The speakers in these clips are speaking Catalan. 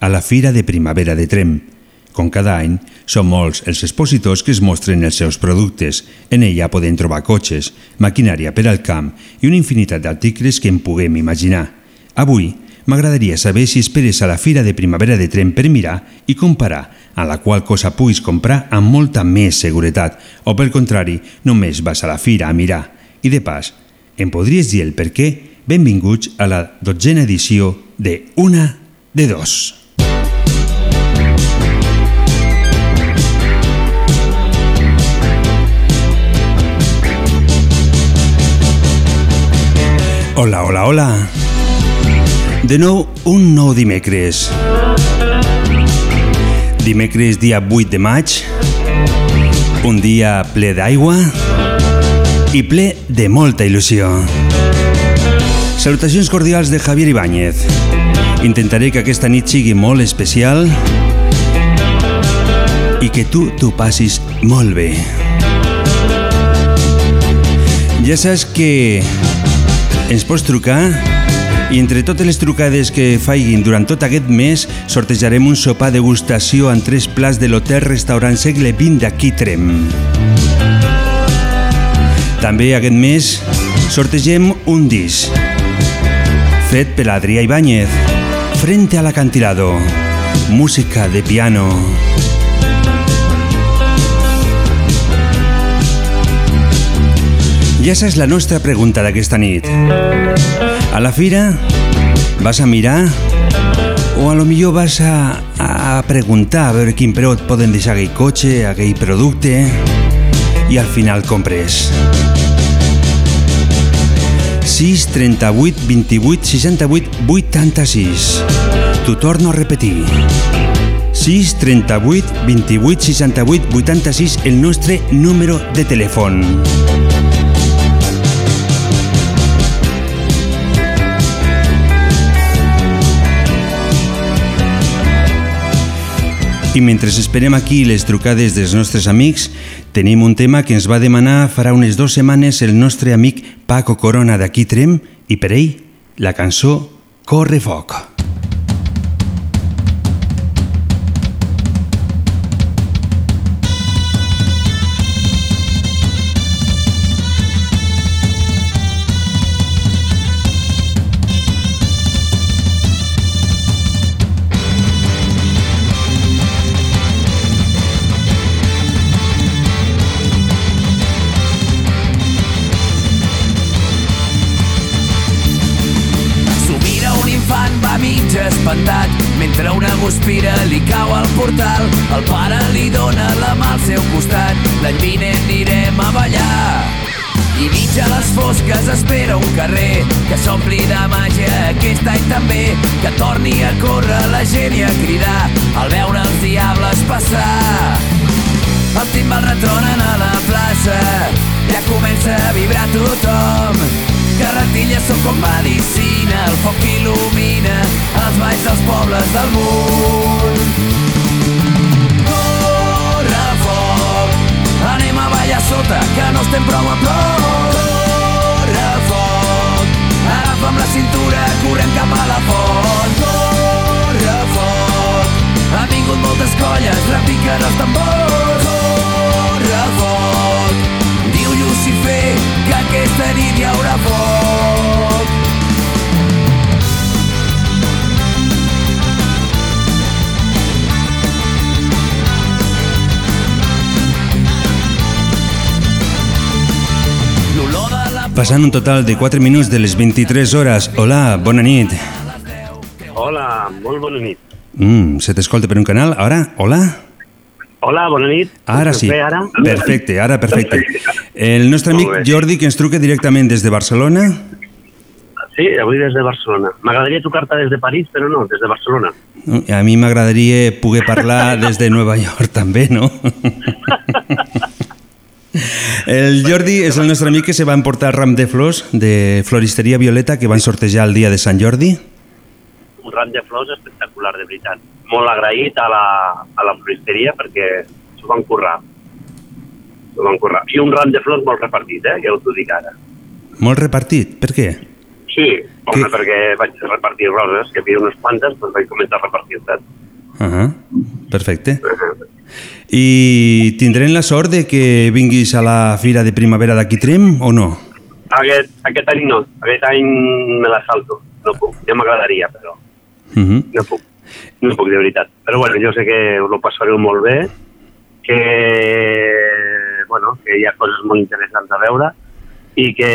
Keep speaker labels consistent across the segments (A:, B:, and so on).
A: a la Fira de Primavera de Trem. Com cada any, són molts els expositors que es mostren els seus productes. En ella podem trobar cotxes, maquinària per al camp i una infinitat d'articles que en puguem imaginar. Avui, m'agradaria saber si esperes a la Fira de Primavera de Trem per mirar i comparar, a la qual cosa puguis comprar amb molta més seguretat, o pel contrari, només vas a la fira a mirar. I de pas, em podries dir el per què? Benvinguts a la dotzena edició de Una de Dos. Hola, hola, hola. De nou, un nou dimecres. Dimecres, dia 8 de maig. Un dia ple d'aigua i ple de molta il·lusió. Salutacions cordials de Javier Ibáñez. Intentaré que aquesta nit sigui molt especial i que tu t'ho passis molt bé. Ja saps que ens pots trucar i entre totes les trucades que faiguin durant tot aquest mes sortejarem un sopar degustació en tres plats de l'hotel-restaurant segle XX d'aquí Trem. També aquest mes sortegem un disc fet per Adrià Ibáñez Frente al acantilado Música de piano Ja saps la nostra pregunta d'aquesta nit. A la fira vas a mirar o a lo millor vas a, a preguntar a veure quin preu et poden deixar aquell cotxe, aquell producte i al final compres. 6 38 28 68 86 T'ho torno a repetir 6 38 28 68 86 el nostre número de telèfon. I mentre esperem aquí les trucades dels nostres amics, tenim un tema que ens va demanar farà unes dues setmanes el nostre amic Paco Corona d'aquí Trem i per ell la cançó Corre Foc.
B: Li cau al portal. El pare li dona la mà al seu costat, l'any vinent anirem a ballar. I mig a les fosques espera un carrer que s'ompli de màgia aquest any també, que torni a córrer la gent i a cridar al veure els diables passar. Els timbals retronen a la plaça, ja comença a vibrar tothom. Carretilles són com medicina, el foc il·lumina els balls dels pobles del món. Corre foc, anem a ballar sota, que no estem prou a prop. Corre foc, agafa'm la cintura, correm cap a la font. Corre foc, han vingut moltes colles, repiquen els tambors. Corre foc, Lucifer que aquesta nit hi haurà foc.
A: Passant un total de 4 minuts de les 23 hores. Hola, bona nit.
C: Hola, molt bona nit.
A: Mm, se t'escolta per un canal? Ara? Hola?
C: Hola, bona nit.
A: Ara sí.
C: ve Ara?
A: Perfecte, ara perfecte. El nostre amic
C: bé.
A: Jordi, que ens truca directament des de Barcelona.
C: Sí, avui des de Barcelona. M'agradaria tocar-te des de París, però no, des de Barcelona.
A: A mi m'agradaria poder parlar des de Nova York també, no? El Jordi és el nostre amic que se va emportar ram de flors de Floristeria Violeta que van sortejar el dia de Sant Jordi.
C: Un ram de flors espectacular, de veritat. Molt agraït a la, a la floristeria perquè s'ho van currar. S'ho van currar. I un ram de flors molt repartit, eh? ja us ho dic ara.
A: Molt repartit, per què?
C: Sí, home,
A: Que-
C: perquè vaig repartir roses, que havia unes quantes, doncs vaig començar a repartir-les.
A: Uh -huh. Perfecte. I tindrem la sort de que vinguis a la fira de primavera d'aquí Trem o no?
C: Aquest, aquest any no, aquest any me la salto. No puc, ja m'agradaria, però
A: Uh -huh.
C: no puc. No puc, de veritat. Però bueno, jo sé que us ho passareu molt bé, que, bueno, que hi ha coses molt interessants a veure i que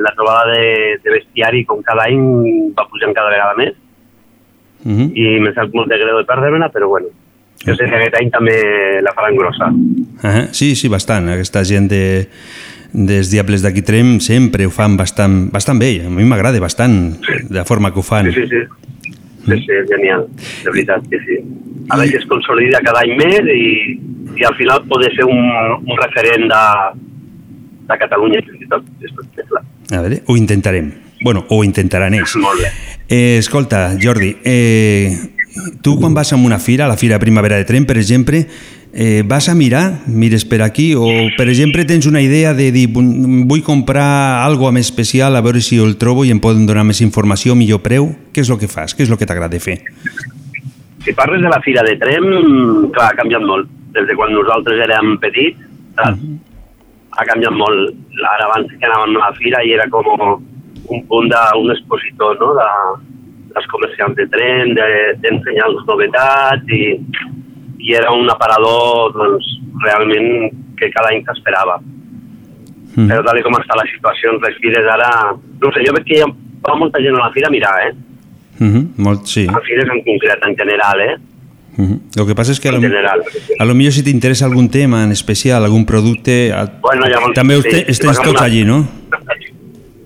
C: la trobada de, de bestiari, com cada any, va pujant cada vegada més
A: Uh -huh.
C: i me sap molt de greu de perdre-me-la, però bueno, jo sé que aquest any també la faran grossa.
A: Uh -huh. Sí, sí, bastant. Aquesta gent de, dels Diables d'aquí Trem sempre ho fan bastant, bastant bé. A mi m'agrada bastant la forma que ho fan.
C: Sí, sí, sí. Sí, és genial, de veritat, que sí. A veure si es consolida cada any més i, i al final poder ser un, un referent de, de Catalunya, fins i tot.
A: A veure, ho intentarem. Bueno, ho intentaran ells.
C: Molt bé.
A: Eh, escolta, Jordi, eh, tu quan vas a una fira, a la Fira Primavera de Trem, per exemple, eh, vas a mirar, mires per aquí, o per exemple tens una idea de dir "Bu- vull comprar algo més especial, a veure si el trobo i em poden donar més informació, millor preu? Què és el que fas? Què és el que t'agrada fer?
C: Si parles de la Fira de Trem, clar, ha canviat molt. Des de quan nosaltres érem petits, saps? ha canviat molt. Ara abans que anàvem a la fira i era com un punt d'un expositor, no?, de, dels comerciants de tren, de- d'ensenyar de, les novetats i, i era un aparador, doncs, realment que cada any s'esperava.
A: Mm.
C: Però tal com està la situació en les fires ara... No sé, jo veig que hi ha, molta gent a la fira a mirar, eh?
A: Mm -hmm. Molt, sí.
C: A fires en concret, en general, eh?
A: Mm -hmm. El que passa és que a lo,
C: En general.
A: a lo millor si t'interessa algun tema en especial, algun producte, a-
C: Bueno, llavors,
A: també
C: sí,
A: us te,
C: si
A: estens
C: vas a
A: tots
C: una-
A: allí, no?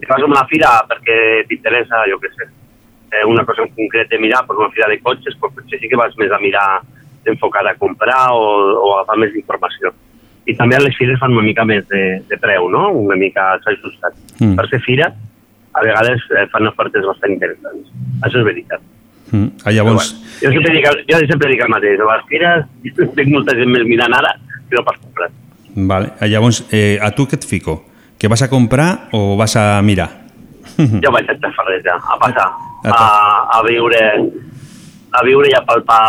C: Si vas a una fira perquè t'interessa, jo què sé, eh, una cosa en concret de mirar, pues una fira de cotxes, pues potser sí que vas més a mirar enfocat a comprar o, o agafar més informació. I també a les fires fan una mica més de, de preu, no? Una mica s'ha ajustat.
A: Mm.
C: Per ser fira, a vegades eh, fan ofertes bastant interessants. Això és veritat.
A: Mm. Ah,
C: Però,
A: llavors,
C: bueno, jo, sempre dic, jo sempre dic el mateix. A les fires tinc molta gent més mirant ara que no pas comprar.
A: vale. Ah, llavors eh, a tu què et fico? Que vas a comprar o vas a mirar?
C: Jo vaig a Tafarreta, a passar,
A: A
C: a, a viure a viure i a palpar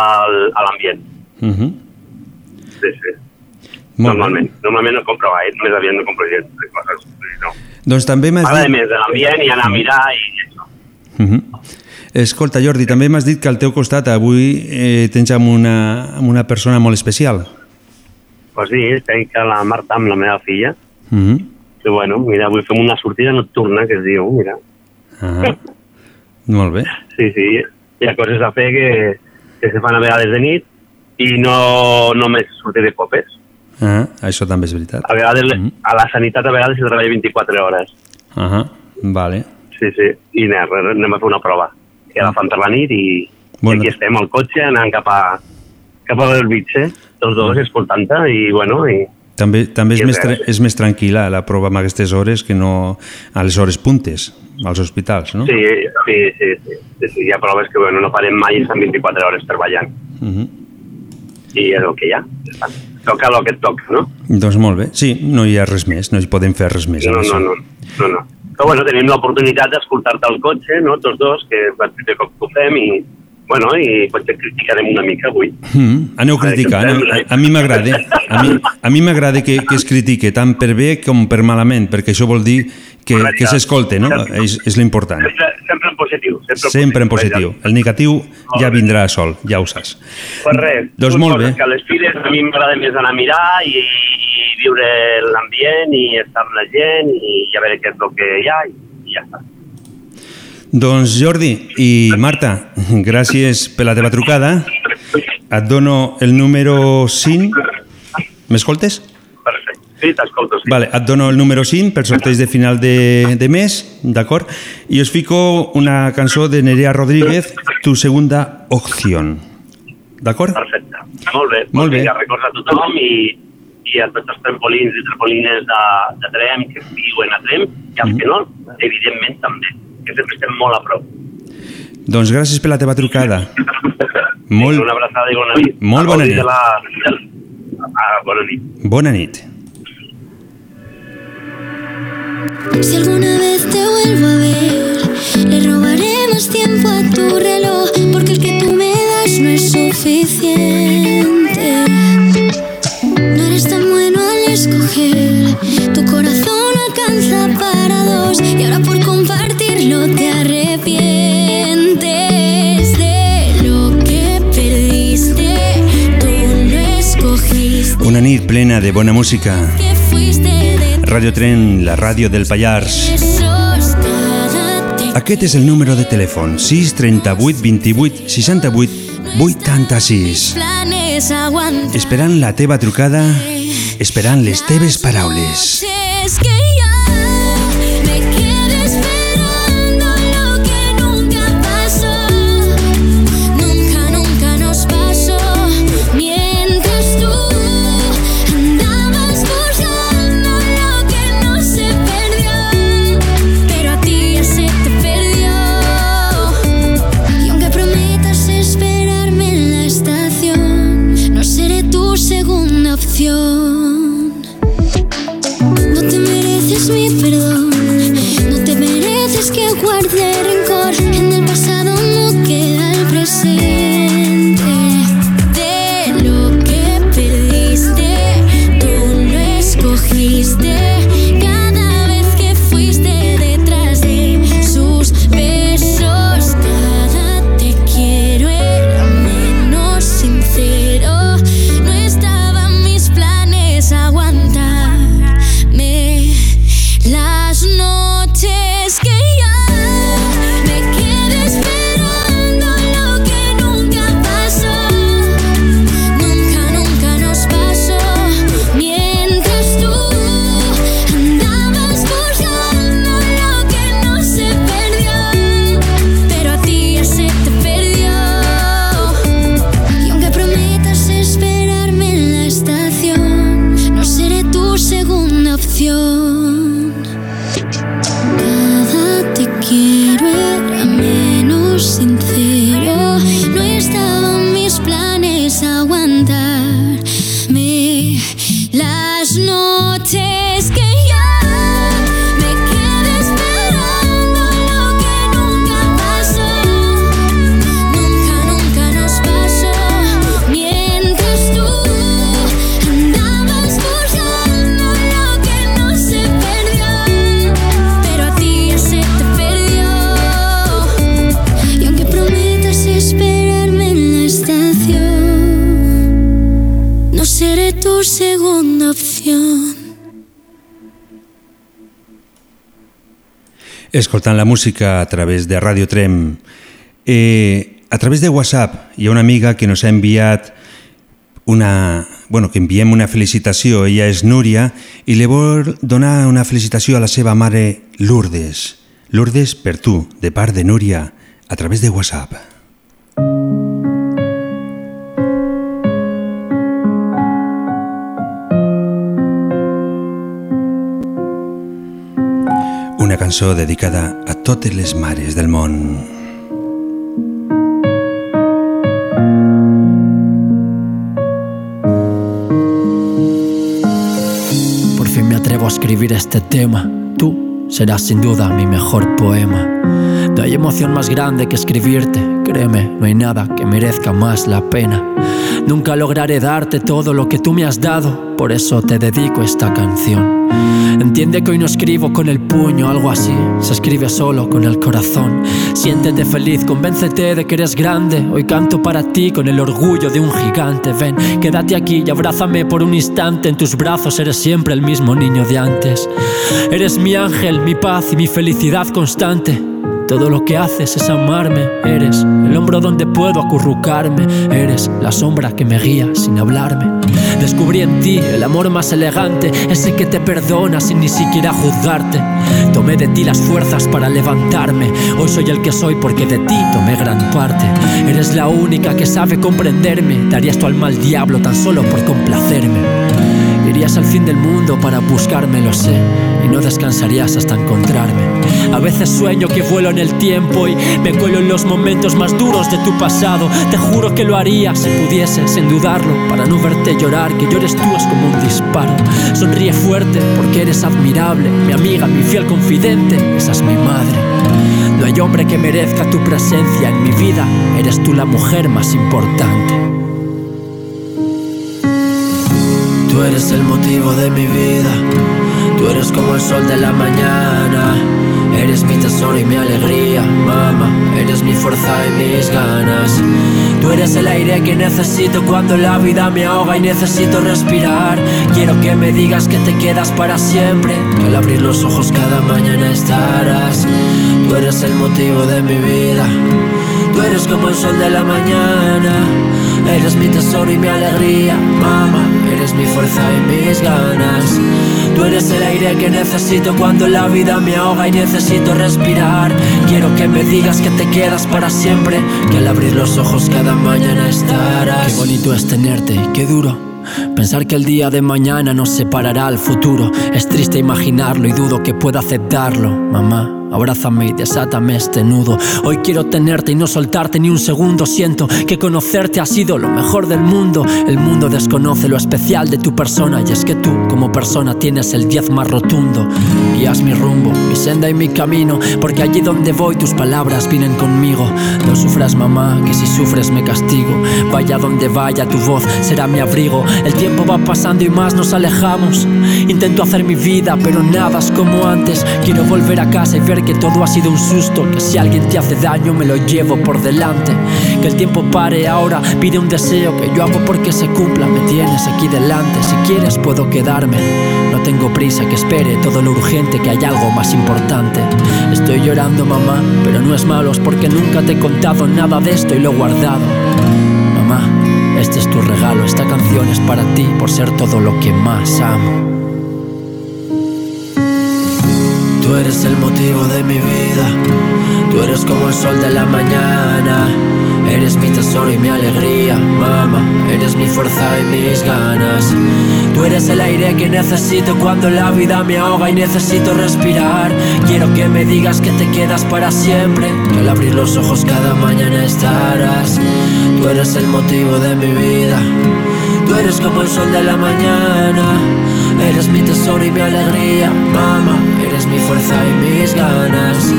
C: l'ambient.
A: Uh -huh.
C: Sí, sí.
A: Molt
C: Normalment.
A: bé.
C: Normalment no compro gaire, més aviat no compro gens de coses. No.
A: Doncs també m'has dit...
C: més de l'ambient i anar a mirar i això.
A: Uh -huh. Escolta, Jordi, també m'has dit que al teu costat avui eh, tens amb una, amb una persona molt especial.
C: Pues sí, a la Marta amb la meva filla,
A: Uh -huh.
C: que bueno, mira, avui fem una sortida nocturna, que es diu, mira.
A: Ah, molt bé.
C: Sí, sí, hi ha coses a fer que, que se fan a vegades de nit i no només sortir de copes.
A: Ah, això també és veritat.
C: A vegades,
A: Mhm.
C: a la sanitat a vegades se treballa 24 hores.
A: Ah, vale.
C: Sí, sí, i anem, anem a fer una prova. Que la fan per la nit i,
A: Bueno.
C: i aquí estem al cotxe anant cap a, cap a Belvitge, tots dos escoltant-te i bueno, i
A: També, també és, més, és més tranquil·la la prova amb aquestes hores que no a les hores puntes, als hospitals, no?
C: sí, sí, sí, sí, sí, hi ha proves que bueno, no parem mai i estan 24 hores treballant
A: Uh -huh.
C: i és el que hi ha. Toca el que et toca, no?
A: Doncs molt bé. Sí, no hi ha res més, no hi podem fer res més.
C: No, no, no, no, no. Però bueno, tenim l'oportunitat d'escoltar-te al cotxe, no?, tots dos, que és el primer cop que ho fem i, bueno, i potser criticarem una mica avui.
A: Mm, aneu criticant, a, a, a mi m'agrada a mi, a mi m'agrada que, que es critique tant per bé com per malament, perquè això vol dir que, que s'escolte, no? És, és l'important.
C: Sempre, sempre en positiu. Sempre,
A: Sempre en positiu. El negatiu ja vindrà sol, ja ho saps.
C: Pues res,
A: Doncs molt bé.
C: Que a les fires a mi m'agrada més anar a mirar i, i viure l'ambient i estar amb la gent i, a veure què és el que hi ha i, i ja està.
A: Doncs Jordi i Marta, gràcies per la teva trucada. Et dono el número 5. M'escoltes?
C: Sí, t'escolto, sí.
A: Vale, et dono el número 5 per sorteig de final de, de mes, d'acord? I us fico una cançó de Nerea Rodríguez, Tu segunda opción. D'acord?
C: Perfecte. Molt bé.
A: Molt bé.
C: Vinga, recorda a tothom i, i a tots els trampolins i trampolines de, de Trem que viuen a Trem i els que no, evidentment també, que sempre estem molt a prop.
A: Doncs gràcies per la teva trucada. Molt,
C: Una abraçada i bona nit.
A: Molt bona nit.
C: De la, ah, bona nit.
A: bona nit.
D: Si alguna vez te vuelvo a ver, le robaré más tiempo a tu reloj, porque el que tú me das no es suficiente. No eres tan bueno al escoger, tu corazón alcanza para dos, y ahora por compartirlo te arrepientes de lo que perdiste. Tú no escogiste
A: Una nit plena de bona música. Radio Tren, la ràdio del Pallars. Aquest és el número de telèfon 638 28 68 86.
D: planes aguantar.
A: Esperant la teva trucada, esperant les teves paraules.
D: Es que
A: Escoltant la música a través de Radio Trem. Eh, a través de WhatsApp hi ha una amiga que nos ha enviat una... Bueno, que enviem una felicitació. Ella és Núria i li vol donar una felicitació a la seva mare Lourdes. Lourdes per tu, de part de Núria, a través de WhatsApp. Una cançó dedicada a totes les mares del món.
E: Por fin me atrevo a escribir este tema. Tú serás sin duda mi mejor poema. No hay emoción más grande que escribirte. Créeme, no hay nada que merezca más la pena. Nunca lograré darte todo lo que tú me has dado. Por eso te dedico esta canción. Entiende que hoy no escribo con el puño, algo así. Se escribe solo con el corazón. Siéntete feliz, convéncete de que eres grande. Hoy canto para ti con el orgullo de un gigante. Ven, quédate aquí y abrázame por un instante. En tus brazos eres siempre el mismo niño de antes. Eres mi ángel, mi paz y mi felicidad constante. Todo lo que haces es amarme. Eres el hombro donde puedo acurrucarme. Eres la sombra que me guía sin hablarme. Descubrí en ti el amor más elegante, ese que te perdona sin ni siquiera juzgarte. Tomé de ti las fuerzas para levantarme. Hoy soy el que soy porque de ti tomé gran parte. Eres la única que sabe comprenderme. Darías tu alma al diablo tan solo por complacerme. Irías al fin del mundo para buscarme, lo sé, y no descansarías hasta encontrarme. A veces sueño que vuelo en el tiempo y me cuelo en los momentos más duros de tu pasado. Te juro que lo haría si pudiese, sin dudarlo, para no verte llorar, que llores tú es como un disparo. Sonríe fuerte porque eres admirable, mi amiga, mi fiel confidente, esa es mi madre. No hay hombre que merezca tu presencia en mi vida, eres tú la mujer más importante. Tú eres el motivo de mi vida, tú eres como el sol de la mañana. Eres mi tesoro y mi alegría, mamá. Eres mi fuerza y mis ganas. Tú eres el aire que necesito cuando la vida me ahoga y necesito respirar. Quiero que me digas que te quedas para siempre, que al abrir los ojos cada mañana estarás. Tú eres el motivo de mi vida. Tú eres como el sol de la mañana. Eres mi tesoro y mi alegría, mamá. Mi fuerza y mis ganas. Tú eres el aire que necesito cuando la vida me ahoga y necesito respirar. Quiero que me digas que te quedas para siempre, que al abrir los ojos cada mañana estarás. Qué bonito es tenerte, qué duro. Pensar que el día de mañana nos separará al futuro. Es triste imaginarlo y dudo que pueda aceptarlo, mamá. Abrázame y desátame este nudo. Hoy quiero tenerte y no soltarte ni un segundo. Siento que conocerte ha sido lo mejor del mundo. El mundo desconoce lo especial de tu persona y es que tú, como persona, tienes el diez más rotundo. Guías mi rumbo, mi senda y mi camino, porque allí donde voy tus palabras vienen conmigo. No sufras, mamá, que si sufres me castigo. Vaya donde vaya, tu voz será mi abrigo. El tiempo va pasando y más nos alejamos. Intento hacer mi vida, pero nada es como antes. Quiero volver a casa y ver que todo ha sido un susto, que si alguien te hace daño me lo llevo por delante. Que el tiempo pare ahora, pide un deseo que yo hago porque se cumpla. Me tienes aquí delante, si quieres puedo quedarme. No tengo prisa, que espere todo lo urgente, que hay algo más importante. Estoy llorando, mamá, pero no es malo, es porque nunca te he contado nada de esto y lo he guardado. Mamá, este es tu regalo, esta canción es para ti por ser todo lo que más amo. Tú eres el motivo de mi vida, tú eres como el sol de la mañana. Eres mi tesoro y mi alegría, mamá. Eres mi fuerza y mis ganas. Tú eres el aire que necesito cuando la vida me ahoga y necesito respirar. Quiero que me digas que te quedas para siempre, que al abrir los ojos cada mañana estarás. Tú eres el motivo de mi vida. Tú eres como el sol de la mañana. Eres mi tesoro y mi alegría, mamá. Eres mi fuerza y mis ganas.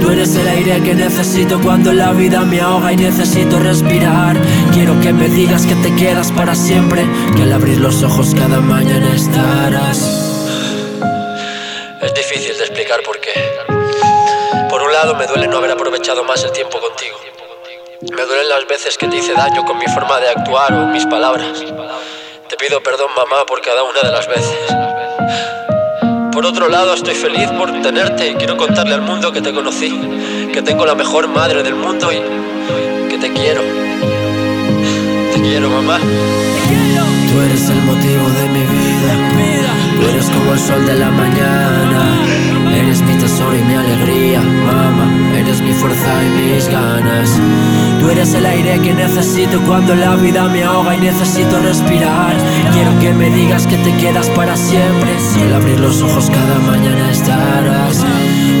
E: Tú eres el aire que necesito cuando la vida me ahoga y necesito respirar. Quiero que me digas que te quedas para siempre, que al abrir los ojos cada mañana estarás.
F: Es difícil de explicar por qué. Por un lado me duele no haber aprovechado más el tiempo contigo. Me duelen las veces que te hice daño con mi forma de actuar o mis palabras. Te pido perdón, mamá, por cada una de las veces. Por otro lado, estoy feliz por tenerte y quiero contarle al mundo que te conocí, que tengo la mejor madre del mundo y que te quiero. Te quiero, mamá.
E: Tú eres el motivo de mi vida. Tú eres como el sol de la mañana. Eres mi tesoro y mi alegría, mamá. Eres mi fuerza y mis ganas. Tú eres el aire que necesito cuando la vida me ahoga y necesito respirar. Quiero que me digas que te quedas para siempre. Si al abrir los ojos cada mañana estarás.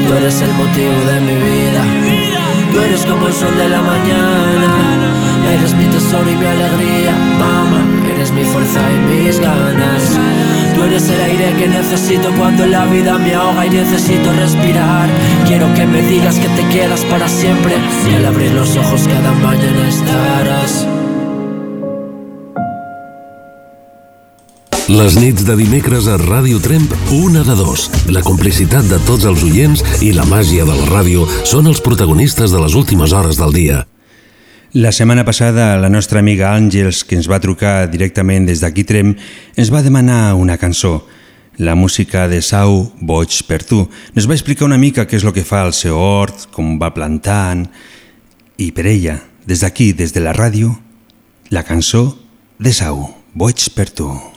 E: Tú eres el motivo de mi vida. Tú eres como el sol de la mañana. Eres mi tesoro y mi alegría, mamá. Eres mi fuerza y mis ganas. Tú eres el aire que necesito cuando la vida me ahoga y necesito respirar. Quiero que me digas que te quedas para siempre. Y al abrir los ojos cada mañana estarás.
G: Les nits de dimecres a Ràdio Tremp, una de dos. La complicitat de tots els oients i la màgia de la ràdio són els protagonistes de les últimes hores del dia.
A: La setmana passada, la nostra amiga Àngels, que ens va trucar directament des d'aquí Trem, ens va demanar una cançó.
H: la música de Sau Boig per tu. Nos va explicar una mica què és el que fa al seu hort, com va plantant, i per ella, des d'aquí, des de la ràdio, la cançó de Sau, Boig per tu.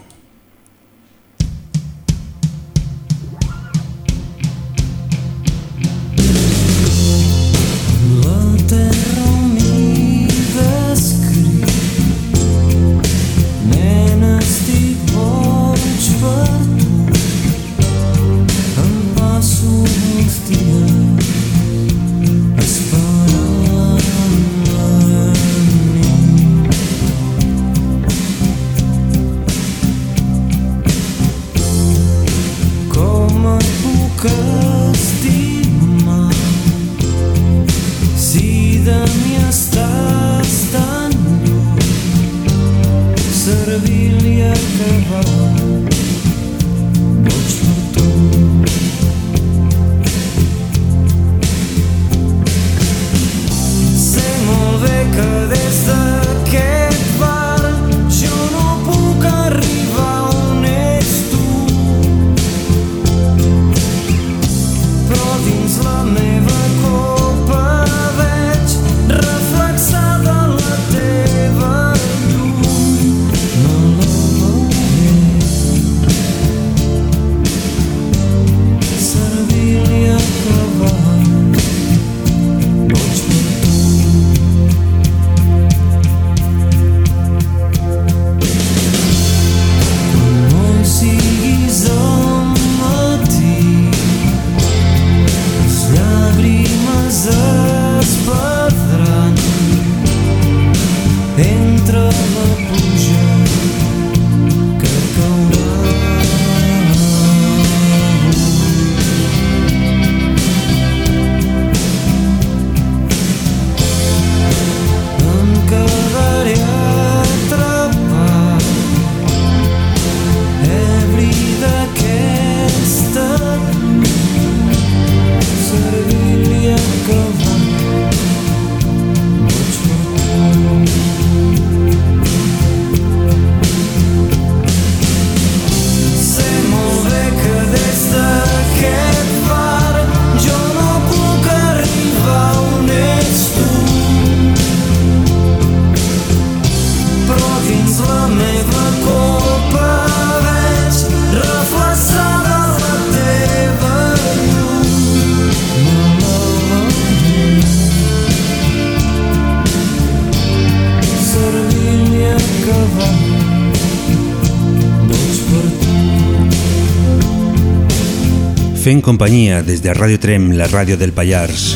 H: Fent companyia des de Ràdio Trem, la ràdio del Pallars,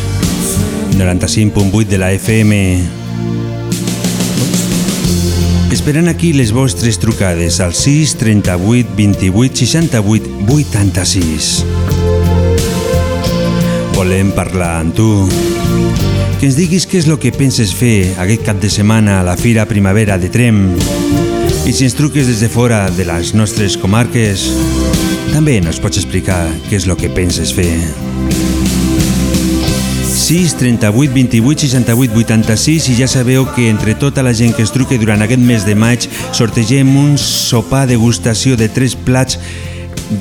H: 95.8 de la FM. Esperant aquí les vostres trucades al 6 38 28 68 86. Volem parlar amb tu. Que ens diguis què és el que penses fer aquest cap de setmana a la Fira Primavera de Trem. I si ens truques des de fora de les nostres comarques, també ens pots explicar què és el que penses fer. 6 38 28 68 86 i ja sabeu que entre tota la gent que es truque durant aquest mes de maig sortegem un sopar degustació de tres plats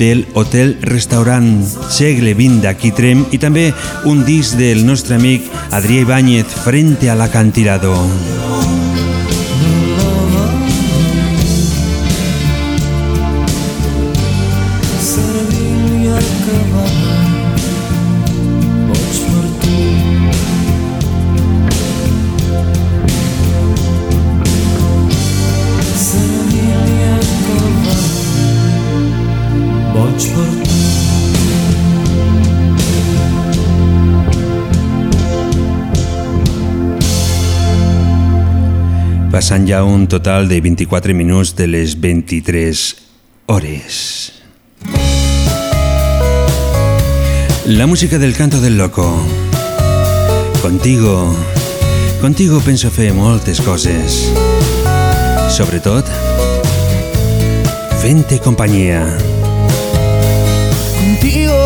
H: del Hotel Restaurant Segle XX d'aquí Trem i també un disc del nostre amic Adrià Ibáñez Frente a l'acantirador. Passant ja un total de 24 minuts de les 23 hores. La música del canto del loco. Contigo, contigo penso fer moltes coses. Sobretot, fent-te companyia.
I: Contigo,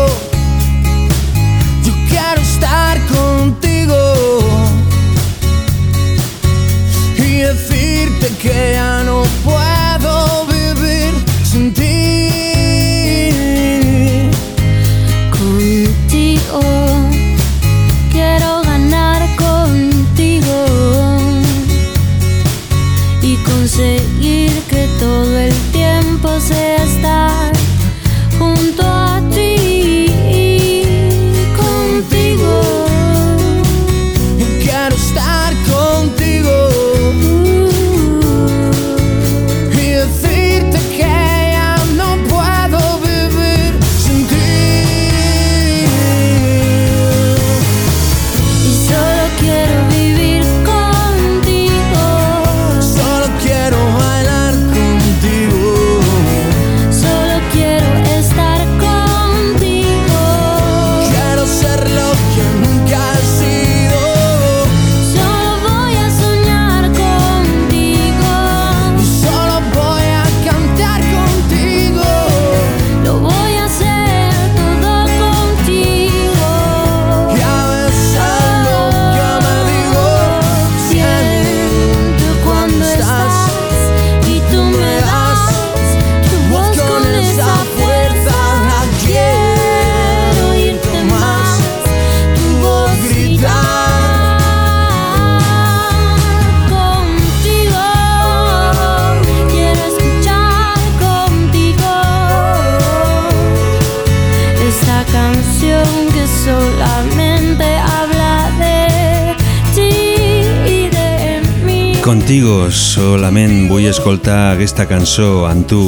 A: solament vull escoltar aquesta cançó amb tu,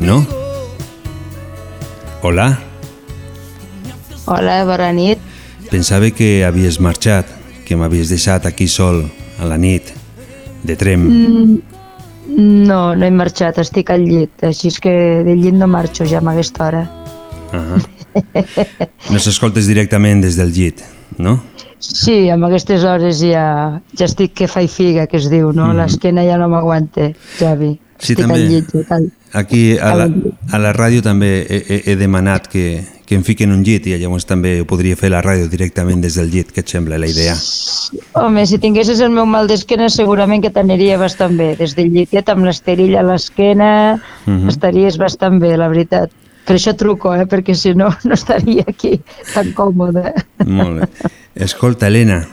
A: no? Hola,
J: Hola, bona nit.
A: pensava que havies marxat, que m'havies deixat aquí sol a la nit, de trem.
J: No, no he marxat, estic al llit, així és que del llit no marxo ja a aquesta hora.
A: Ah. No s'escoltes directament des del llit, no?
J: Sí, amb aquestes hores ja, ja estic que fa i figa, que es diu, no? L'esquena ja no m'aguanta, Javi.
A: Sí,
J: estic
A: també.
J: al llit. cal.
A: Aquí a la, a la ràdio també he, he, he demanat que, que em fiquen un llit i llavors també ho podria fer la ràdio directament des del llit, què et sembla la idea?
J: Home, si tinguessis el meu mal d'esquena segurament que t'aniria bastant bé. Des del llitet amb l'esterilla a l'esquena
A: Mhm.
J: estaries bastant bé, la veritat. Per això truco, eh? perquè si no, no estaria aquí tan còmode.
A: Molt bé. Escolta, Helena,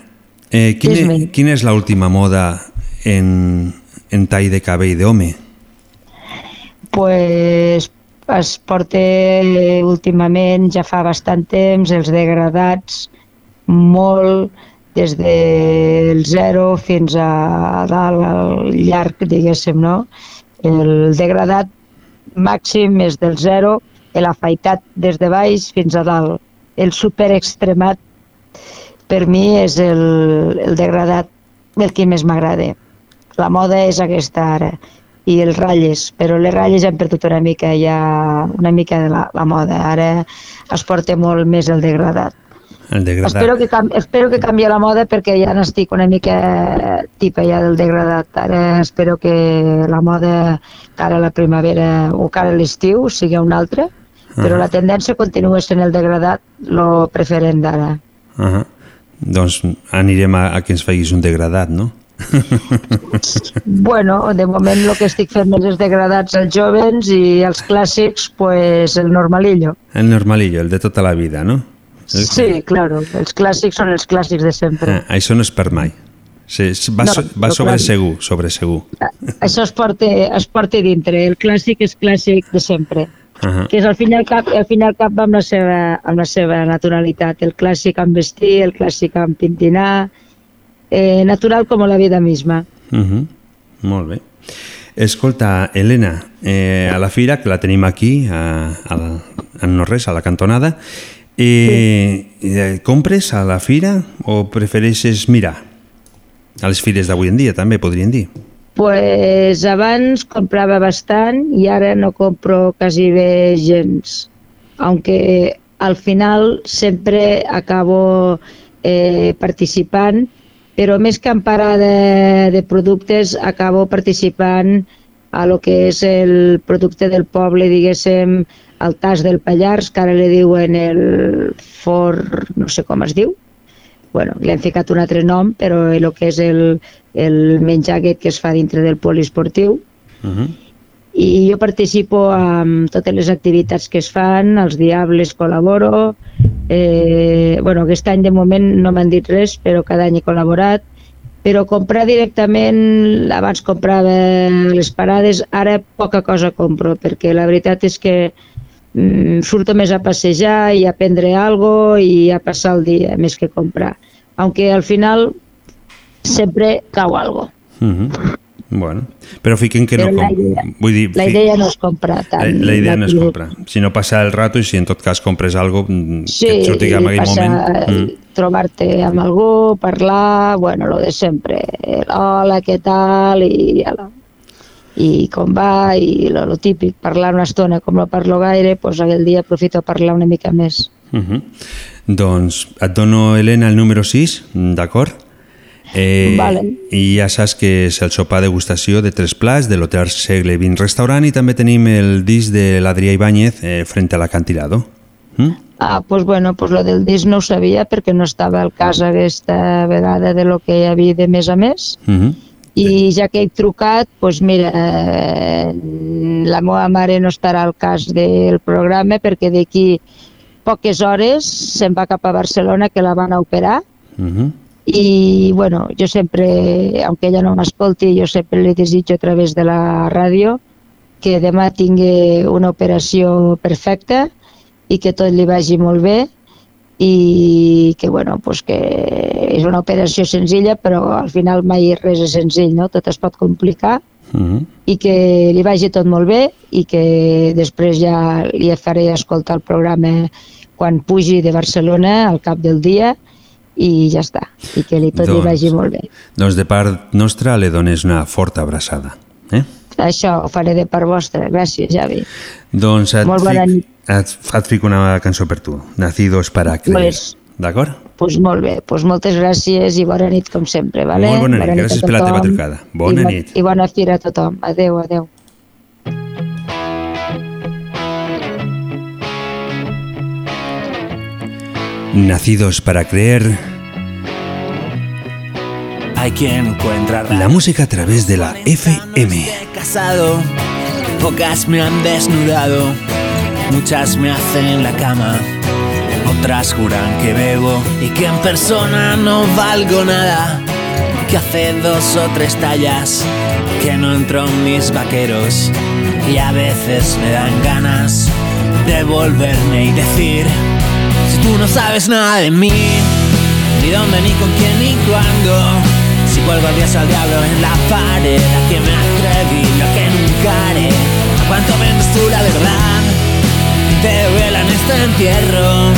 A: eh, quina,
J: Dis-me.
A: quina és l'última moda en, en tall de cabell d'home?
J: pues es porta últimament, ja fa bastant temps, els degradats molt des del zero fins a dalt, al llarg, diguéssim, no? El degradat màxim és del zero, l'afaitat des de baix fins a dalt. El super extremat per mi és el, el degradat el que més m'agrada. La moda és aquesta ara i els ratlles, però les ratlles han perdut una mica ja una mica de la, la moda. Ara es porta molt més el degradat.
A: El degradat.
J: Espero que, espero que canvi la moda perquè ja n'estic una mica tipa ja del degradat. Ara espero que la moda cara a la primavera o cara a l'estiu sigui una altra, però
A: Ah.
J: la tendència continua sent el degradat, lo preferent d'ara.
A: Uh -huh. Doncs anirem a, a que ens facis un degradat, no?
J: Bueno, de moment el que estic fent més és degradats als jovens i els clàssics, pues el normalillo.
A: El normalillo, el de tota la vida, no? El-
J: Sí, claro, els clàssics són els clàssics de sempre.
A: Ah, això no és per mai. Sí, va,
J: No,
A: va sobre
J: clàssic.
A: segur, sobre segur.
J: Això es porta, es porta dintre, el clàssic és clàssic de sempre.
A: Uh -huh.
J: que és al fin i al cap, al fin i al cap amb la seva, amb la seva naturalitat, el clàssic amb vestir, el clàssic amb pintinar, eh, natural com la vida misma.
A: Uh -huh. Molt bé. Escolta, Helena, eh, a la fira, que la tenim aquí, a, a, a no res, a la cantonada, eh, eh, compres a la fira o prefereixes mirar? A les fires d'avui en dia, també, podríem dir.
J: Pues abans comprava bastant i ara no compro quasi bé gens. Aunque al final sempre acabo eh, participant, però més que en parar de, de productes acabo participant a lo que és el producte del poble, diguéssim, el tas del Pallars, que ara li diuen el for... no sé com es diu, bueno, li han ficat un altre nom, però el que és el, el menjar aquest que es fa dintre del poliesportiu.
A: Uh -huh.
J: I jo participo en totes les activitats que es fan, els Diables col·laboro, eh, bueno, aquest any de moment no m'han dit res, però cada any he col·laborat, però comprar directament, abans comprava les parades, ara poca cosa compro, perquè la veritat és que mm, surto més a passejar i a prendre algo i a passar el dia, més que comprar. Aunque al final sempre cau algo.
A: Mm -hmm. Bueno, però fiquen que
J: Però
A: no...
J: la
A: Com...
J: idea-
A: Vull dir,
J: La
A: fi-
J: idea no és comprar
A: la,
J: tant.
A: la idea no és
J: La-
A: comprar, sinó passar el rato i si en tot cas compres algo mm,
J: Sí,
A: que et surti en aquell moment. Mm.
J: trobar-te amb algú, parlar, bueno, lo de sempre. El Hola, què tal? I, ala. I com va, i lo, lo típic, parlar una estona, com no parlo gaire, doncs aquell dia aprofito a parlar una mica més.
A: Mm -hmm. Doncs et dono, Helena, el número 6, d'acord? Eh,
J: Vale.
A: I ja saps que és el sopar degustació de tres plats de l'Hotel Segle XX Restaurant i també tenim el disc de l'Adrià Ibáñez eh, frente a l'acantilado. Mm?
J: Ah, pues bueno, pues lo del disc no ho sabia perquè no estava al cas aquesta vegada de lo que hi havia de més a més.
A: Mm -hmm.
J: I ja que he trucat, doncs mira, eh, la meva mare no estarà al cas del programa perquè d'aquí poques hores se'n va cap a Barcelona que la van a operar
A: Mm -hmm.
J: I bueno, jo sempre, aunque ella no m'escolti, jo sempre li desitjo a través de la ràdio que demà tingui una operació perfecta i que tot li vagi molt bé i que, bueno, pues que és una operació senzilla, però al final mai res és senzill, no? Tot es pot complicar
A: Mm -hmm.
J: i que li vagi tot molt bé i que després ja li faré escoltar el programa quan pugi de Barcelona al cap del dia i ja està, i que li tot
A: Doncs-
J: li vagi molt bé.
A: Doncs de part nostra le dones una forta abraçada. Eh?
J: Això ho faré de part vostra, gràcies Javi.
A: Doncs et,
J: Molt bona
A: fic,
J: nit.
A: et, et fico una cançó per tu, Nacidos para creer.
J: Pues-
A: D'acord?
J: Doncs pues molt bé, pues moltes gràcies i bona nit com sempre, vale?
A: Molt bona nit,
J: a
A: gràcies per la teva trucada. Bona
J: I,
A: nit.
J: I bona fira a tothom. Adeu, adeu.
A: Nacidos para creer,
B: Hay quien encuentra
A: la música a través de la FM.
B: Casado, pocas me han desnudado, muchas me hacen la cama, otras juran que bebo y que en persona no valgo nada, que hace dos o tres tallas que no entro en mis vaqueros y a veces me dan ganas de volverme y decir, tú no sabes nada de mí, ni dónde, ni con quién, ni cuándo. Si cuelgo a Dios al diablo en la pared, a que me atreví, lo que nunca haré. ¿A cuánto vendes tú la verdad? Te duela en este entierro.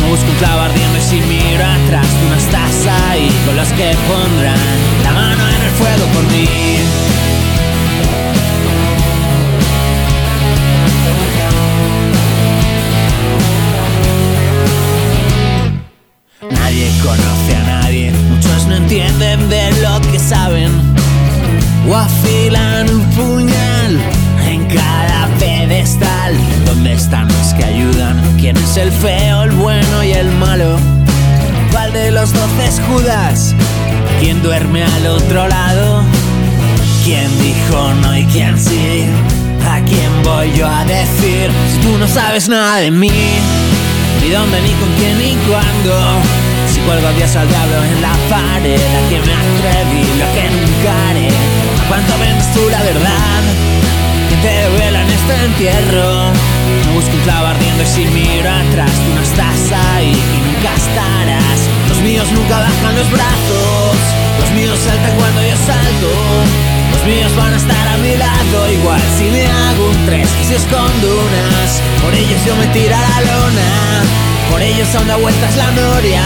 B: No busco un clavo ardiendo y si miro atrás, tú no estás ahí con los que pondrán la mano en el fuego por mí. Conoce a nadie, muchos no entienden de lo que saben. O afilan un puñal en cada pedestal. ¿Dónde están los que ayudan? ¿Quién es el feo, el bueno y el malo? ¿Cuál de los doce es Judas? ¿Quién duerme al otro lado? ¿Quién dijo no y quién sí? ¿A quién voy yo a decir? Si tú no sabes nada de mí, ni dónde, ni con quién, ni cuándo. Cuelgo Dios al diablo en la pared, a que me atreví, lo que. ¿A ¿Cuánto vendes tú la verdad? Que te duela en este entierro. No busco un clavo ardiendo y si miro atrás, tú no estás ahí y nunca estarás. Los míos nunca bajan los brazos, los míos saltan cuando yo salto. Los míos van a estar a mi lado igual si me hago un tres y si escondo unas. Por ellos yo me tiro a la lona, por ellos aún da vueltas la noria.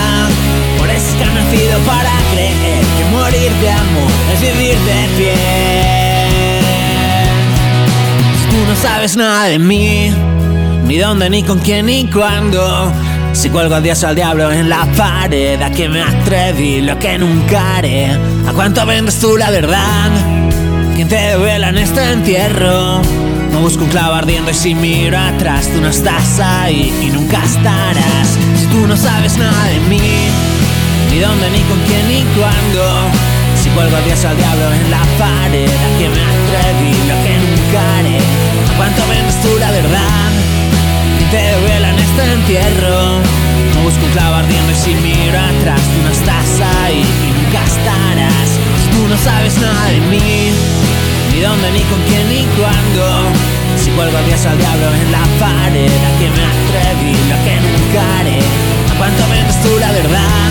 B: Por eso es que han nacido para creer que morir de amor es vivir de pie. Tú no sabes nada de mí, ni dónde, ni con quién, ni cuándo. Si cuelgo a Dios al diablo en la pared, a que me atreví, lo que nunca haré. ¿A cuánto vendes tú la verdad? ¿Quién te duela en este entierro? No busco un clavo ardiendo y si miro atrás, tú no estás ahí y nunca estarás. Si tú no sabes nada de mí, ni dónde, ni con quién, ni cuándo. Si cuelgo a Dios al diablo en la pared, a que me atreví, lo que nunca haré. ¿A cuánto vendes tú la verdad? ¿Quién te duela en este entierro? No busco un clavo ardiendo y si miro atrás, tú no estás ahí y nunca estarás. contaras. Tú no sabes nada de mí, ni dónde, ni con quién, ni cuándo. Si cuelgo a al diablo en la pared, a que me atreví, a que nunca haré. A cuánto tú la verdad,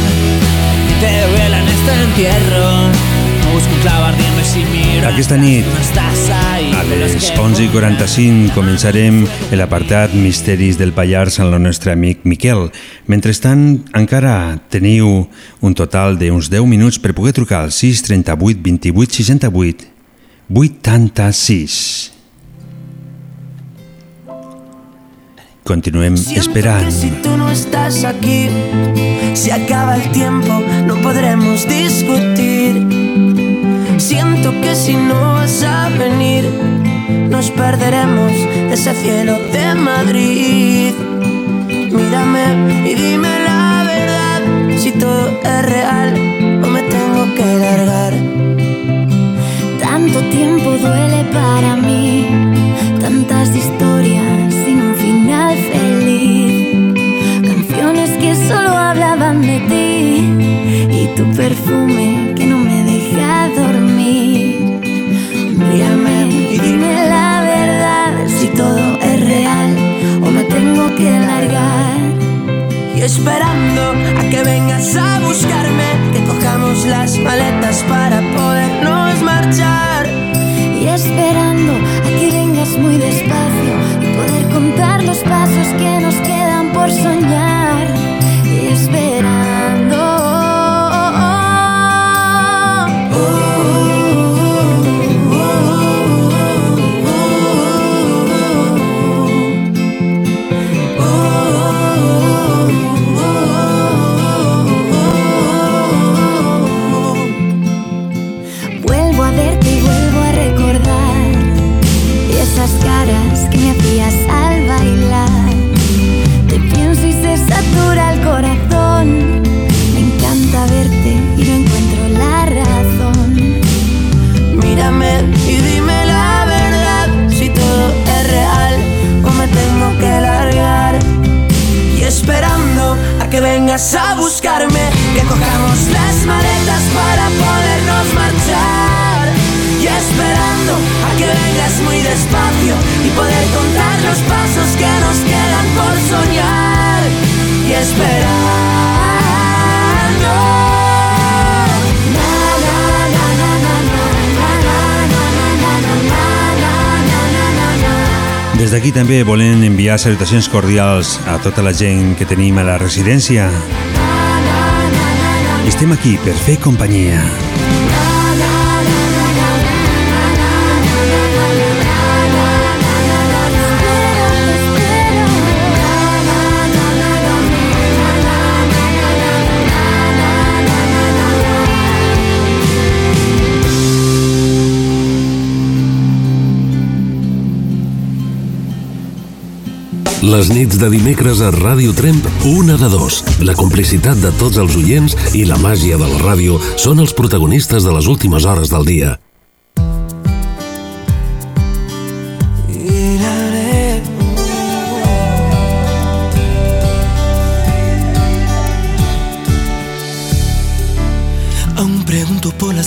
B: y te duela en este entierro.
A: Aquesta nit, a les 11 i 45, començarem l'apartat Misteris del Pallars amb el nostre amic Miquel. Mentrestant, encara teniu un total d'uns 10 minuts per poder trucar al 6 38 28 68 86. Continuem esperant.
I: si tú no estás aquí, se acaba el tiempo, no podremos discutir. Siento que si no vas a venir, nos perderemos ese cielo de Madrid. Mírame y dime la verdad, si todo es real
D: duele para mí, tantas historias sin un final feliz. Canciones que solo hablaban de ti y tu perfume que no me deja dormir.
I: Mírame y dime la verdad si todo es real o me tengo que largar. Y esperando a que vengas a buscarme, que cojamos las maletas para
D: a
I: buscarme, que cojamos las maletas para podernos marchar. Y esperando a que vengas muy despacio y poder contar los pasos que nos quedan por soñar. Y esperando.
A: Des d'aquí també volem enviar salutacions cordials a tota la gent que tenim a la residència. Estem aquí per fer companyia.
G: Les nits de dimecres a Ràdio Tremp, una de dos. La complicitat de tots els oients i la màgia de la ràdio són els protagonistes de les últimes hores del dia.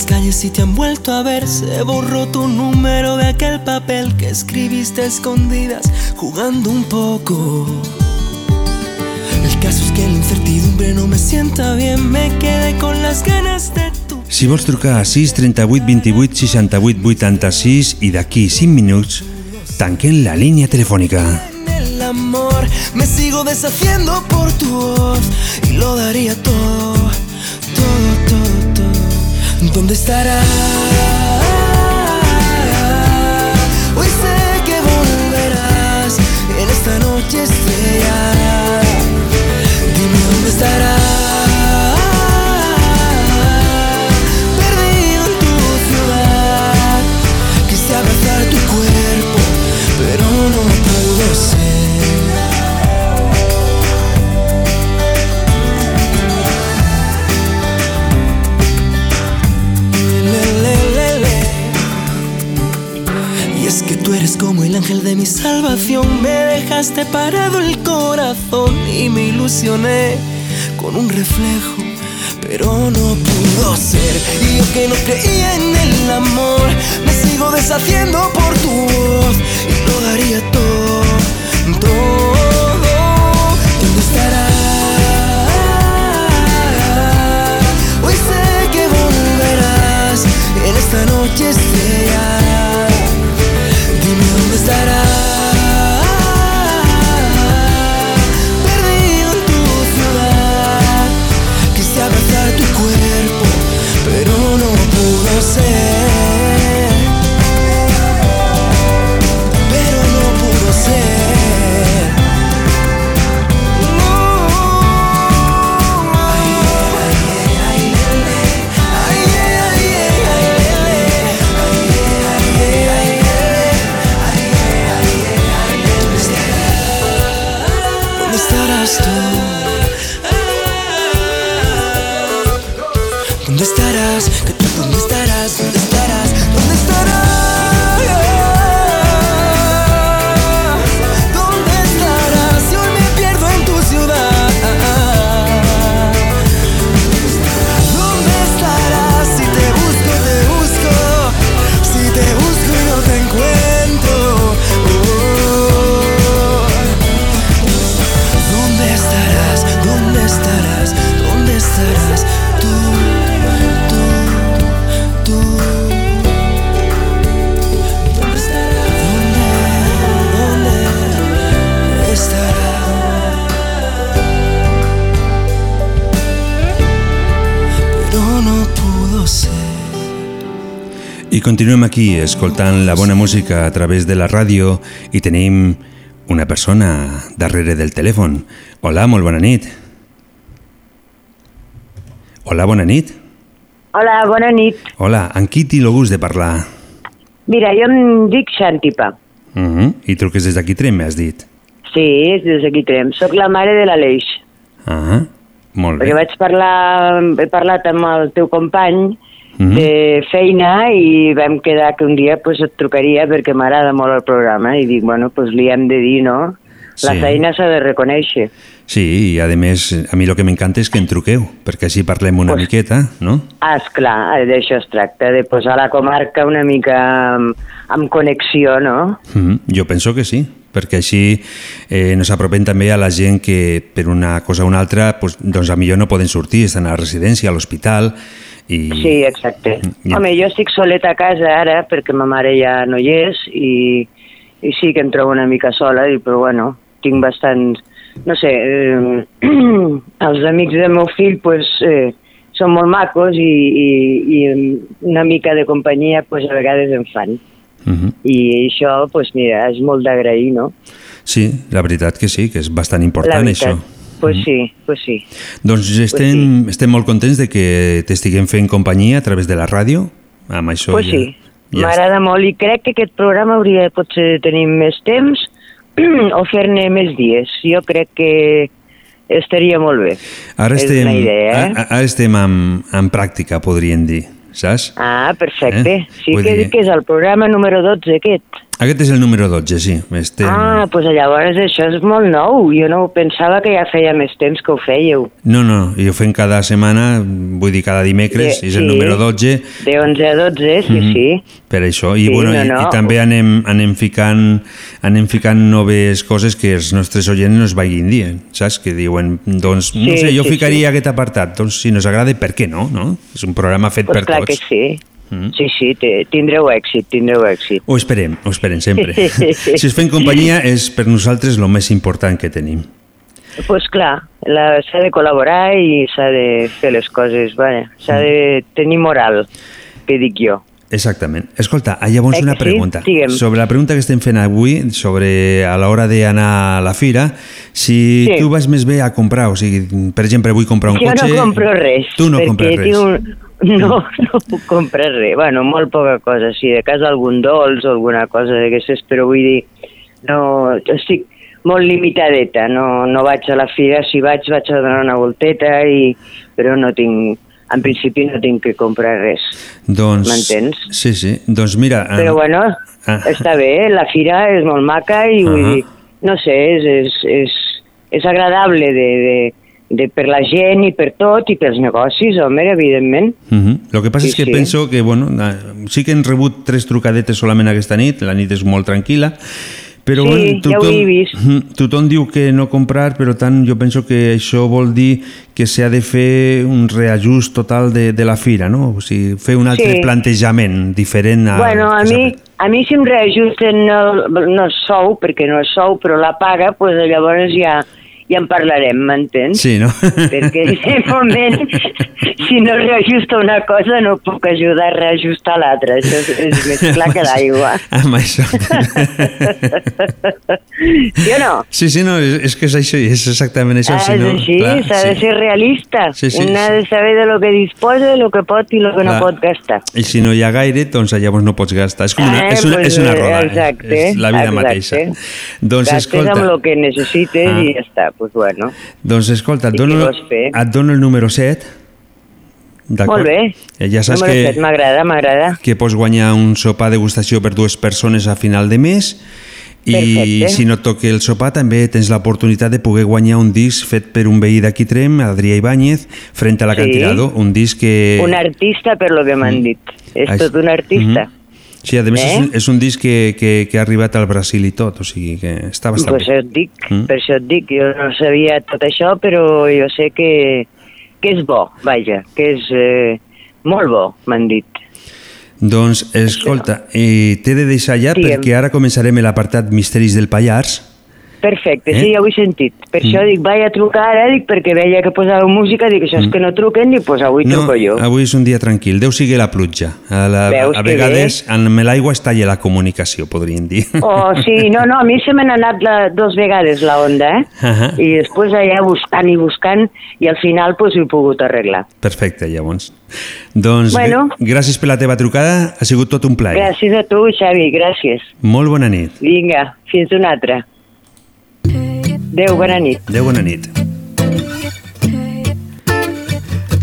I: Las calles si te han vuelto a ver. Se borró tu número de aquel papel que escribiste a escondidas, jugando un poco. El caso es que la incertidumbre no me sienta bien. Me quedé con las ganas de tu.
A: Si vols trucar a 6 38 28 68 86 i d'aquí 5 minuts tanquen la línia telefònica.
I: el amor me sigo deshaciendo por tu voz y lo daría todo. ¿Dónde estará? Hoy sé que volverás en esta noche estrellada. Dime dónde estará. Perdido en tu ciudad. Quise abrazar tu cuerpo, ángel de mi salvación. Me dejaste parado el corazón y me ilusioné con un reflejo. pero no pudo ser. Y yo que no creía en el amor, me sigo deshaciendo por tu voz y lo daría todo, todo. ¿Dónde estará? Hoy sé que volverás en esta noche estrellada. Dime dónde
A: I continuem aquí escoltant la bona música a través de la ràdio i tenim una persona darrere del telèfon. Hola, molt bona nit. Hola, bona nit.
J: Hola, bona nit.
A: Hola, amb qui té el gust de parlar?
J: Mira, jo em dic Xantipa.
A: Uh -huh. I truques des d'aquí Trem, m'has dit.
J: Sí, és des d'aquí Trem. Soc la mare de l'Aleix.
A: Uh -huh. Molt bé.
J: Perquè vaig parlar, he parlat amb el teu company
A: Mhm.
J: de feina i vam quedar que un dia pues, et trucaria perquè m'agrada molt el programa i dic, bueno, pues li hem de dir, no? La
A: Sí.
J: feina s'ha de reconèixer.
A: Sí, i a més, a mi el que m'encanta és que en truqueu, perquè així parlem una miqueta, no?
J: Ah, esclar, d'això es tracta, de posar la comarca una mica amb, amb connexió, no?
A: Mm, jo penso que sí, perquè així eh, nos apropem també a la gent que per una cosa o una altra pues, doncs a millor no poden sortir, estan a la residència, a l'hospital i...
J: Sí, exacte.
A: Ja.
J: Home, jo estic soleta a casa ara perquè ma mare ja no hi és i, i sí que em trobo una mica sola, i, però bueno, tinc bastants... No sé, eh, els amics del meu fill pues, eh, són molt macos i, i, i una mica de companyia pues, a vegades em fan.
A: Mm -hmm.
J: I això, pues, mira, és molt d'agrair, no?
A: Sí, la veritat que sí, que és bastant important això.
J: Pues sí, pues sí.
A: Doncs estem, estem molt contents de que t'estiguem fent companyia a través de la ràdio, amb això
J: Pues
A: ja,
J: sí,
A: ja
J: m'agrada molt i crec que aquest programa hauria potser de tenir més temps o fer-ne més dies. Jo crec que estaria molt bé.
A: Ara
J: És
A: estem,
J: una idea, eh?
A: a- ara estem en, en pràctica, podríem dir, saps?
J: Ah, perfecte.
A: Eh?
J: Sí
A: Vull
J: que,
A: dir-
J: que és el programa número 12 aquest.
A: Aquest és el número 12, sí. Estem...
J: Ah, doncs llavors això és molt nou. Jo no pensava que ja feia més temps que ho fèieu.
A: No, no, i ho fem cada setmana, vull dir cada dimecres,
J: De-
A: és el
J: sí.
A: número 12,
J: De 11 a 12, sí,
A: Mhm.
J: sí.
A: per això. I,
J: Sí,
A: bueno,
J: no,
A: i,
J: no.
A: i també anem, anem, ficant, anem ficant noves coses que els nostres oients nos vagin dient, saps? Que diuen, doncs, no
J: Sí,
A: sé, jo
J: sí,
A: ficaria aquest apartat, doncs si nos agrada, per què no? no? És un programa fet
J: Pues
A: per
J: clar
A: tots.
J: que sí.
A: Mm.
J: Sí, sí, te- tindreu èxit, tindreu èxit.
A: Ho esperem, ho esperem sempre. si us fem companyia és per nosaltres el més important que tenim.
J: Doncs pues clar, la- s'ha de col·laborar i s'ha de fer les coses, bueno, s'ha de tenir moral, que dic jo.
A: Exactament. Escolta, ah, llavors
J: Eh
A: una pregunta.
J: Digue'm.
A: Sobre la pregunta que estem fent avui, sobre a l'hora d'anar a la fira, si
J: Sí.
A: tu vas més bé a comprar, o sigui, per exemple, vull comprar un
J: jo
A: cotxe...
J: no compro res,
A: Tu no compres res.
J: un... No, no puc comprar res. Bueno, molt poca cosa, sí, de casa algun dolç o alguna cosa d'aquestes, però vull dir, no, estic molt limitadeta, no, no vaig a la fira, si vaig vaig a donar una volteta, i, però no tinc, en principi no tinc que comprar res.
A: Doncs,
J: M'entens?
A: Sí, sí. Doncs mira...
J: Però bueno,
A: ah.
J: està bé, la fira és molt maca i vull
A: Ahà.
J: dir, no sé, és, és, és, és agradable de, de, de, per la gent i per tot i pels negocis, home, evidentment.
A: Uh -huh. Lo que passa
J: Sí,
A: és que
J: sí.
A: penso que, bueno, sí que hem rebut tres trucadetes solament aquesta nit, la nit és molt tranquil·la, però
J: Sí,
A: bueno,
J: ja ho he vist.
A: Mhm, tothom diu que no comprar, però tant jo penso que això vol dir que s'ha de fer un reajust total de, de la fira, no? O sigui, fer un altre
J: Sí.
A: plantejament diferent a...
J: bueno, a mi, a mi si em reajusten el, no el sou, perquè no és sou, però la paga, pues, llavors ja, ja en parlarem, m'entens?
A: Sí, no?
J: Perquè de moment, si no reajusta una cosa, no puc ajudar a reajustar l'altra. Això és, és més clar que l'aigua.
A: Amb això.
J: Sí o no?
A: Sí, sí, no, és, és que és això, és exactament això.
J: Ah,
A: si
J: és
A: no,
J: així, s'ha de
A: sí.
J: ser realista.
A: Sí, sí,
J: Un ha de saber de lo que disposa, de lo que pot i lo que no
A: Clar.
J: pot gastar.
A: I si no hi ha gaire, doncs llavors no pots gastar. És com una,
J: Eh,
A: és una,
J: pues,
A: és una
J: eh,
A: roda,
J: exacte,
A: és la vida
J: exacte.
A: mateixa. Doncs
J: Gastes
A: escolta,
J: amb el que necessites
A: Ah.
J: i ja està, pues bueno.
A: doncs escolta, et dono, et dono el número 7.
J: Molt bé.
A: Eh, Ja saps
J: Número
A: que,
J: M'agrada, m'agrada.
A: que pots guanyar un sopar degustació per dues persones a final de mes i
J: Perfecte.
A: si no et toca el sopar també tens l'oportunitat de poder guanyar un disc fet per un veí d'aquí Trem, Adrià Ibáñez, frente a
J: Sí.
A: l'acantilado, un disc que...
J: Un artista, per lo que m'han dit. És
A: Això.
J: tot un artista.
A: Mhm. Sí, a més
J: Eh?
A: és, un, és un disc que, que, que ha arribat al Brasil i tot, o sigui que està bastant
J: Pues
A: bé.
J: et dic,
A: Mm.
J: per això et dic, jo no sabia tot això, però jo sé que, que és bo, vaja, que és eh, molt bo, m'han dit.
A: Doncs, escolta, eh, t'he de deixar ja
J: Digue'm.
A: perquè ara començarem l'apartat Misteris del Pallars.
J: Perfecte,
A: Eh?
J: sí, ja ho he sentit. Per això dic, vaig a trucar ara, dic, perquè veia que posava música, dic, això és que no truquen, dic, pues avui truco jo.
A: avui és un dia tranquil. Déu sigui la pluja. A, la,
J: Veus
A: a vegades amb l'aigua es talla la comunicació, podríem dir.
J: Oh, sí, no, no, a mi se m'ha anat la, dos vegades la onda, eh?
A: Ahà.
J: I després allà buscant i buscant, i al final pues, ho he pogut arreglar.
A: Perfecte, llavors. Doncs
J: Bueno.
A: gràcies per la teva trucada, ha sigut tot un plaer.
J: Gràcies a tu, Xavi, gràcies.
A: Molt bona nit.
J: Vinga, fins una altra. Adéu, bona nit.
A: Adéu, bona nit.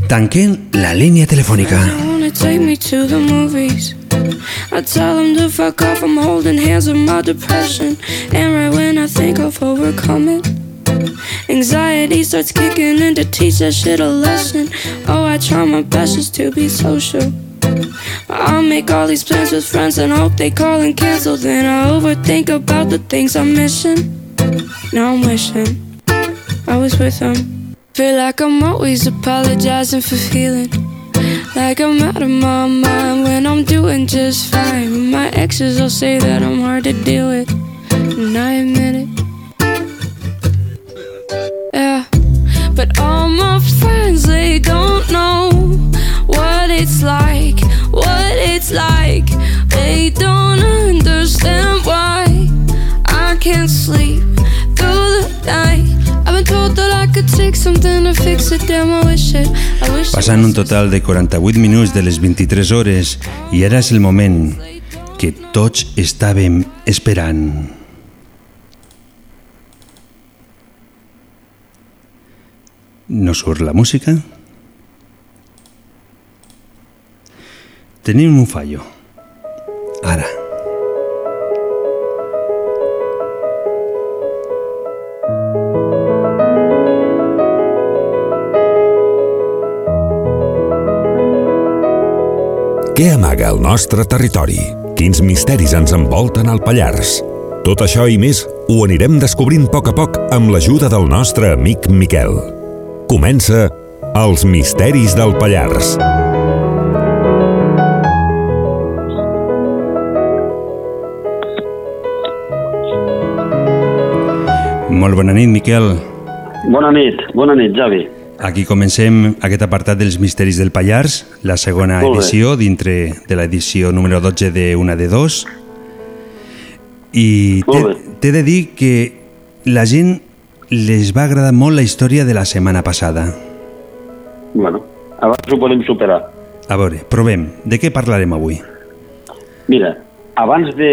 A: Tanquen la línia telefònica.
K: wanna take me to the movies. I tell them to fuck off, I'm holding hands with my depression. And right when I think I've overcome it, anxiety starts kicking in to teach that shit a lesson. Oh, I try my best just to be social. I make all these plans with friends and hope they call and cancel. Then I overthink about the things I'm missing. Now I'm wishing I was with them. Feel like I'm always apologizing for feeling like I'm out of my mind when I'm doing just fine. My exes all say that I'm hard to deal with, and I admit it. Yeah, but all my friends they don't know what it's like, what it's like. They don't understand why I can't sleep
A: Passant un total de 48 minuts de les 23 hores i ara és el moment que tots estàvem esperant. No surt la música? Tenim un fallo. Ara.
L: Què amaga el nostre territori? Quins misteris ens envolten al Pallars? Tot això i més ho anirem descobrint a poc a poc amb l'ajuda del nostre amic Miquel. Comença Els misteris del Pallars.
A: Molt bona nit, Miquel.
M: Bona nit, bona nit, Javi.
A: Aquí comencem aquest apartat dels misteris del Pallars, la segona edició dintre de l'edició número 12 de Una de Dos. I t'he de dir que la gent les va agradar molt la història de la setmana passada.
M: Bueno, abans ho podem superar.
A: A veure, provem. De què parlarem avui?
M: Mira, abans de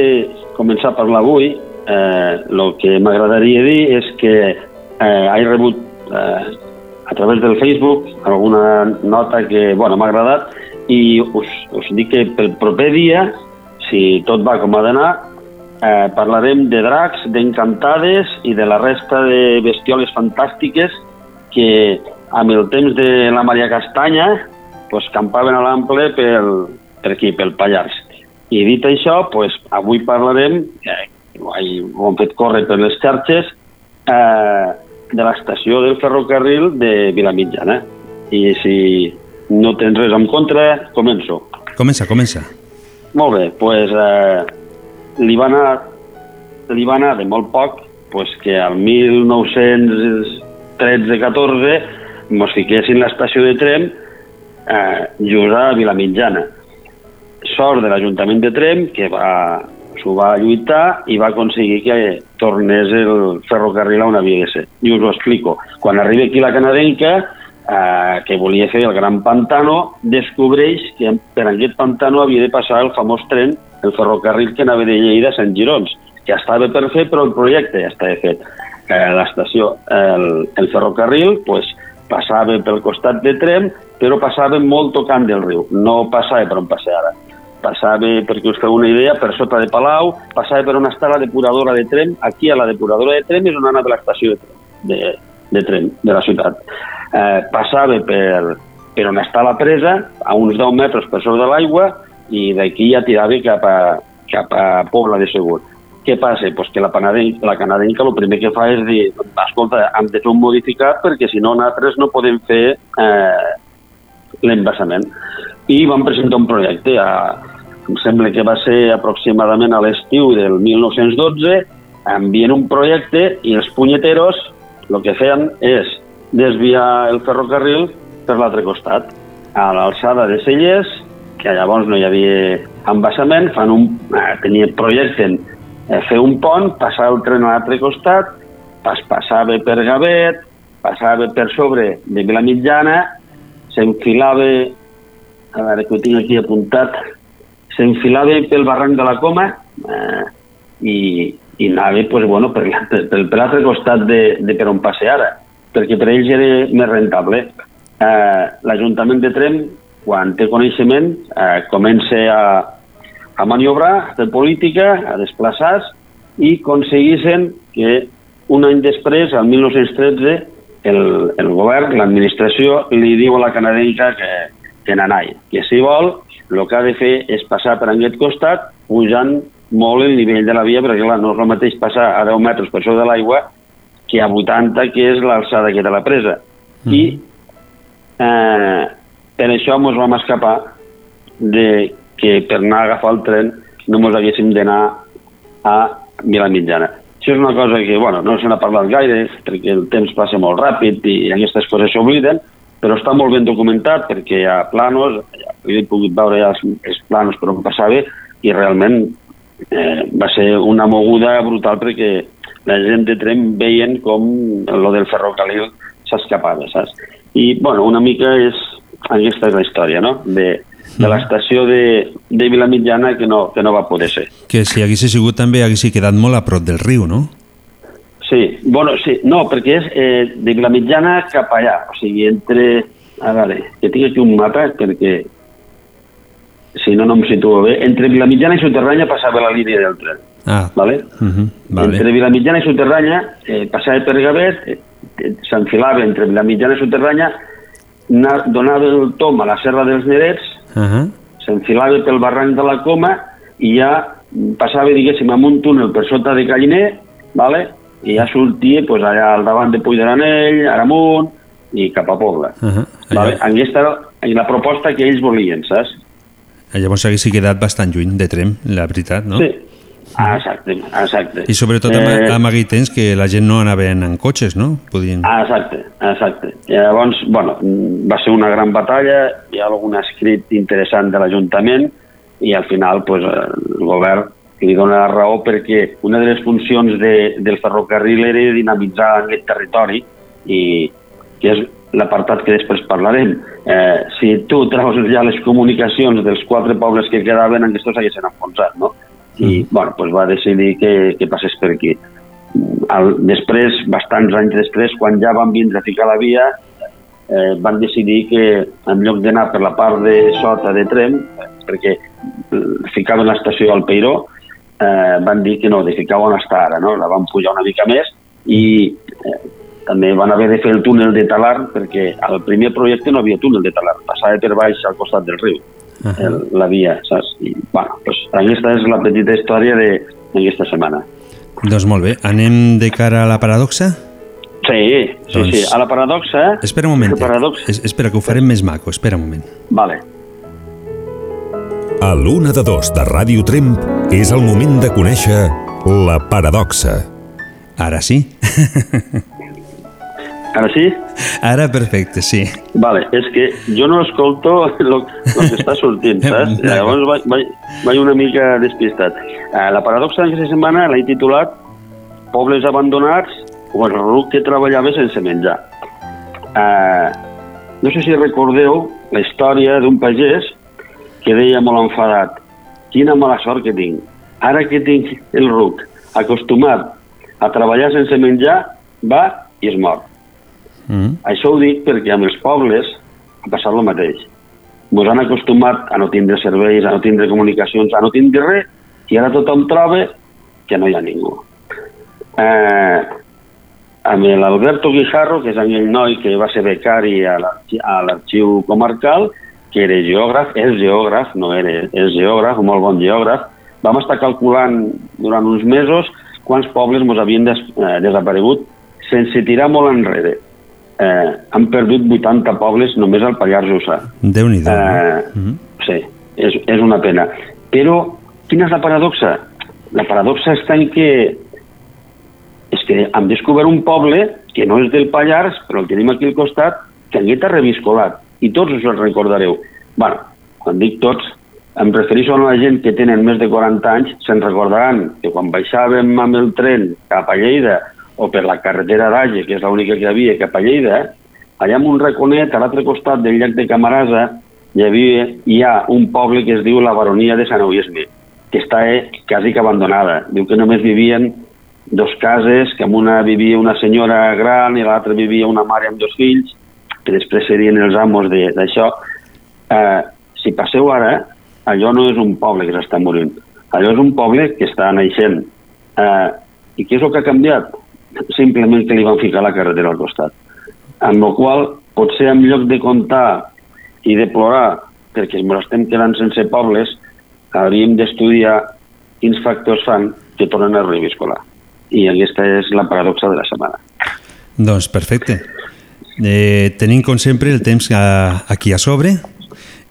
M: començar a parlar avui, eh, el que m'agradaria dir és que eh, he rebut eh, a través del Facebook alguna nota que bueno, m'ha agradat i us, us dic que pel proper dia, si tot va com ha d'anar, eh, parlarem de dracs, d'encantades i de la resta de bestioles fantàstiques que amb el temps de la Maria Castanya pues, campaven a l'ample pel, per aquí, pel Pallars. I dit això, pues, avui parlarem, eh, ho hem fet córrer per les xarxes, eh, de l'estació del ferrocarril de Vilamitjana. I si no tens res en contra, començo.
A: Comença, comença.
M: Molt bé, doncs eh, li, va anar, li va anar de molt poc pues, que al 1913-14 mos fiquessin l'estació de tren eh, just a Vilamitjana. Sort de l'Ajuntament de Trem, que va, s'ho va lluitar i va aconseguir que tornés el ferrocarril a on havia de ser. I us ho explico. Quan arriba aquí la canadenca, eh, que volia fer el Gran Pantano, descobreix que per aquest pantano havia de passar el famós tren, el ferrocarril que anava de Lleida a Sant Girons, que estava per fer, però el projecte ja estava fet. Eh, L'estació, el, el ferrocarril, pues, passava pel costat de Trem, però passava molt tocant del riu, no passava per on passa ara. Passava, perquè us feu una idea, per sota de Palau, passava per on està la depuradora de Trem, aquí a la depuradora de Trem és on anava l'estació de, de, de Trem, de la ciutat. Eh, passava per, per on està la presa, a uns 10 metres per sobre de l'aigua, i d'aquí ja tirava cap a, cap a Pobla de Segur. Què passa? Pues que la, panadenca, la canadenca el primer que fa és dir, escolta, hem de fer un modificat perquè si no nosaltres no podem fer eh, l'embassament. I vam presentar un projecte, a, em sembla que va ser aproximadament a l'estiu del 1912, envien un projecte i els punyeteros el que feien és desviar el ferrocarril per l'altre costat, a l'alçada de Cellers, que llavors no hi havia embassament, fan un, eh, tenien, projecten eh, fer un pont, passar el tren a l'altre costat, pas, passava per Gavet, passava per sobre de Vilamitjana, s'enfilava, a veure que ho tinc aquí apuntat, s'enfilava pel barranc de la Coma eh, i, i anava pues, bueno, per, per, per l'altre costat de, de per on passe ara, perquè per ells era més rentable. Eh, L'Ajuntament de Trem, quan té coneixement, eh, comença a, a maniobrar, a fer política, a desplaçar-se i aconseguissin que un any després, el 1913, el, el govern, l'administració, li diu a la canadenca que, que nanai, que si vol, el que ha de fer és passar per aquest costat, pujant molt el nivell de la via, perquè clar, no és el mateix passar a 10 metres per sobre de l'aigua que a 80, que és l'alçada que té la presa. Mm. I eh, per això ens vam escapar de que per anar a agafar el tren no ens haguéssim d'anar a Vilamitjana. Això és una cosa que, bueno, no se n'ha parlat gaire, perquè el temps passa molt ràpid i aquestes coses s'obliden, però està molt ben documentat perquè hi ha planos, ja he pogut veure ja els, els planos per on passava i realment eh, va ser una moguda brutal perquè la gent de tren veien com lo del ferrocarril s'escapava, saps? I, bueno, una mica és, aquesta és la història, no?, de, de l'estació de, de Vilamitjana que no, que no va poder ser.
A: Que si hagués sigut també hagués quedat molt a prop del riu, no?
M: Sí, bueno, sí, no, perquè és eh, de Vilamitjana cap allà, o sigui, entre... A veure, que tinc aquí un mapa perquè si no, no em situo bé. Entre Vilamitjana i Soterranya passava la línia del tren.
A: Ah.
M: Vale?
A: Uh -huh. vale.
M: Entre Vilamitjana i Soterranya eh, passava per Gavet, eh, eh, s'enfilava entre Vilamitjana i Soterranya, na- donava el tom a la Serra dels Nerets,
A: Uh -huh.
M: s'enfilava pel barranc de la Coma i ja passava, diguéssim, amb un túnel per sota de Galliner, vale? I ja sortia pues, allà al davant de Puig de l'Anell, Aramunt i cap a Pobla.
A: Uh -huh.
M: Vale? Aquesta era la proposta que ells volien, saps?
A: Llavors hagués quedat bastant lluny de Trem, la veritat, no?
M: Sí, ah, exacte, exacte.
A: I sobretot amb,
M: Eh,
A: amb aquell temps que la gent no anava en cotxes, no? Podien...
M: Ah, exacte, exacte. I llavors, bueno, va ser una gran batalla, hi ha algun escrit interessant de l'Ajuntament i al final pues, eh, el govern li dona la raó perquè una de les funcions de, del ferrocarril era dinamitzar aquest territori i que és l'apartat que després parlarem. Eh, si tu treus ja les comunicacions dels quatre pobles que quedaven, aquests s'haguessin enfonsat, no? I, bueno, pues va decidir que, que passés per aquí. El, després, bastants anys després, quan ja van vindre a ficar la via, eh, van decidir que en lloc d'anar per la part de sota de Trem, perquè ficaven l'estació al Peiró, eh, van dir que no, de ficar on està ara, no? la van pujar una mica més i eh, també van haver de fer el túnel de Talar perquè al primer projecte no havia túnel de Talar, passava per baix al costat del riu, el, la via, saps? I, bueno, pues, aquesta és la petita història de- d'aquesta setmana.
A: Doncs molt bé, anem de cara a la paradoxa?
M: Sí, sí,
A: Doncs-
M: sí. A la paradoxa...
A: Espera un moment. Es, espera, que ho farem més maco, espera un moment.
M: Vale.
L: A l'una de dos de Ràdio Tremp és el moment de conèixer la paradoxa.
A: Ara sí.
M: Ara sí?
A: Ara perfecte, sí.
M: Vale, és que jo no escolto el que està sortint, saps? Llavors vaig, vaig, vaig una mica despistat. Eh, la paradoxa d'aquesta setmana l'he titulat Pobles abandonats o el ruc que treballava sense menjar. Eh, no sé si recordeu la història d'un pagès que deia molt enfadat quina mala sort que tinc. Ara que tinc el ruc acostumat a treballar sense menjar, va i es mor.
A: Mm.
M: Això ho dic perquè amb els pobles ha passat el mateix. Ens han acostumat a no tindre serveis, a no tindre comunicacions, a no tindre res, i ara tothom troba que no hi ha ningú. Eh, amb l'Alberto Guijarro, que és aquell noi que va ser becari a l'arxi- a l'arxiu comarcal, que era geògraf, és geògraf, no era, és geògraf, un molt bon geògraf, vam estar calculant durant uns mesos quants pobles ens havien des, eh, desaparegut sense tirar molt enrere. Eh, han perdut 80 pobles només al Pallars Jussà.
A: Déu-n'hi-do.
M: Eh,
A: Mhm.
M: Sí, és, és una pena. Però, quina és la paradoxa? La paradoxa està en que és que hem descobert un poble que no és del Pallars, però el tenim aquí al costat, que Angueta reviscolat. I tots us el recordareu. bueno, quan dic tots, em refereixo a la gent que tenen més de 40 anys, se'n recordaran que quan baixàvem amb el tren cap a Lleida o per la carretera d'Age, que és l'única que hi havia cap a Lleida, allà en un raconet, a l'altre costat del llac de Camarasa, hi, havia, hi ha un poble que es diu la Baronia de Sant Euisme, que està eh, quasi que abandonada. Diu que només vivien dos cases, que en una vivia una senyora gran i l'altra vivia una mare amb dos fills, que després serien els amos d'això. Eh, si passeu ara, allò no és un poble que s'està morint. Allò és un poble que està naixent. Eh, I què és el que ha canviat? Simplement que li van ficar la carretera al costat. Amb la qual potser en lloc de comptar i de plorar perquè ens estem quedant sense pobles, hauríem d'estudiar quins factors fan que tornen a reviscolar. I aquesta és la paradoxa de la setmana.
A: Doncs perfecte. Eh, tenim, com sempre, el temps a, aquí a sobre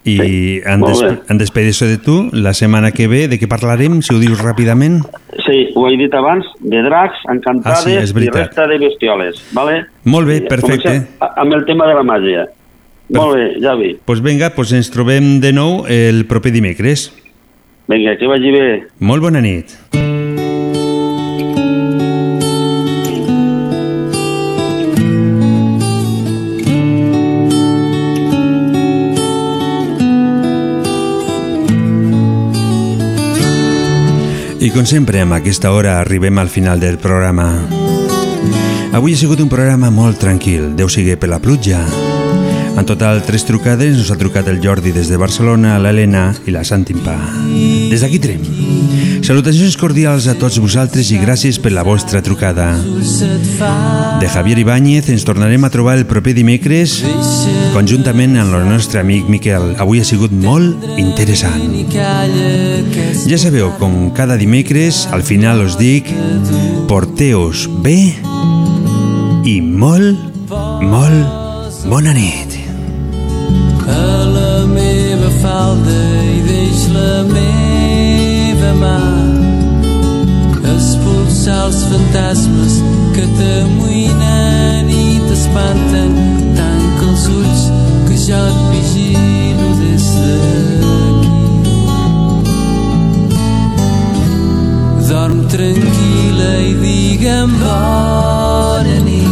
A: i sí, en, des, en despedir-se de tu, la setmana que ve, de què parlarem, si ho dius ràpidament?
M: Sí, ho he dit abans, de dracs, encantades
A: Ah, sí,
M: i resta de bestioles. Vale?
A: Molt bé, perfecte.
M: comencem Amb el tema de la màgia. Molt bé, Javi.
A: Doncs pues vinga, pues ens trobem de nou el proper dimecres.
M: Vinga, que vagi bé.
A: Molt bona nit. I com sempre, amb aquesta hora arribem al final del programa. Avui ha sigut un programa molt tranquil, deu sigui per la pluja. En total, tres trucades ens ha trucat el Jordi des de Barcelona, l'Helena i la Santimpà. Des d'aquí trem. Salutacions cordials a tots vosaltres i gràcies per la vostra trucada. De Javier Ibáñez ens tornarem a trobar el proper dimecres conjuntament amb el nostre amic Miquel. Avui ha sigut molt interessant. Ja sabeu, com cada dimecres, al final us dic porteos bé i molt, molt bona nit.
H: a la meva falda i deix la meva mà expulsar els fantasmes que t'amoïnen i t'espanten tanca els ulls que jo et vigilo des d'aquí dorm tranquil·la i digue'm bona nit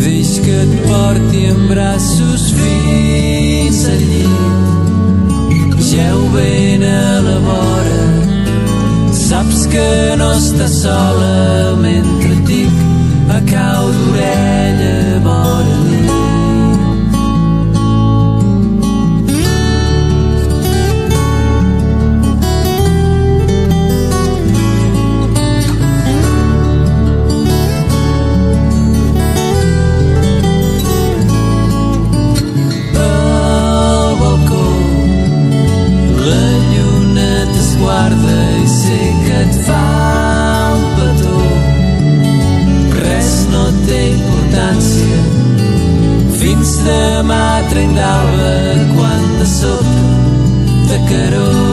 H: Deix que et porti en braços fins al llit. Geu ben a la vora, saps que no estàs sola mentre dic a cau d'orella demà trenc d'alba quan de sobte de caró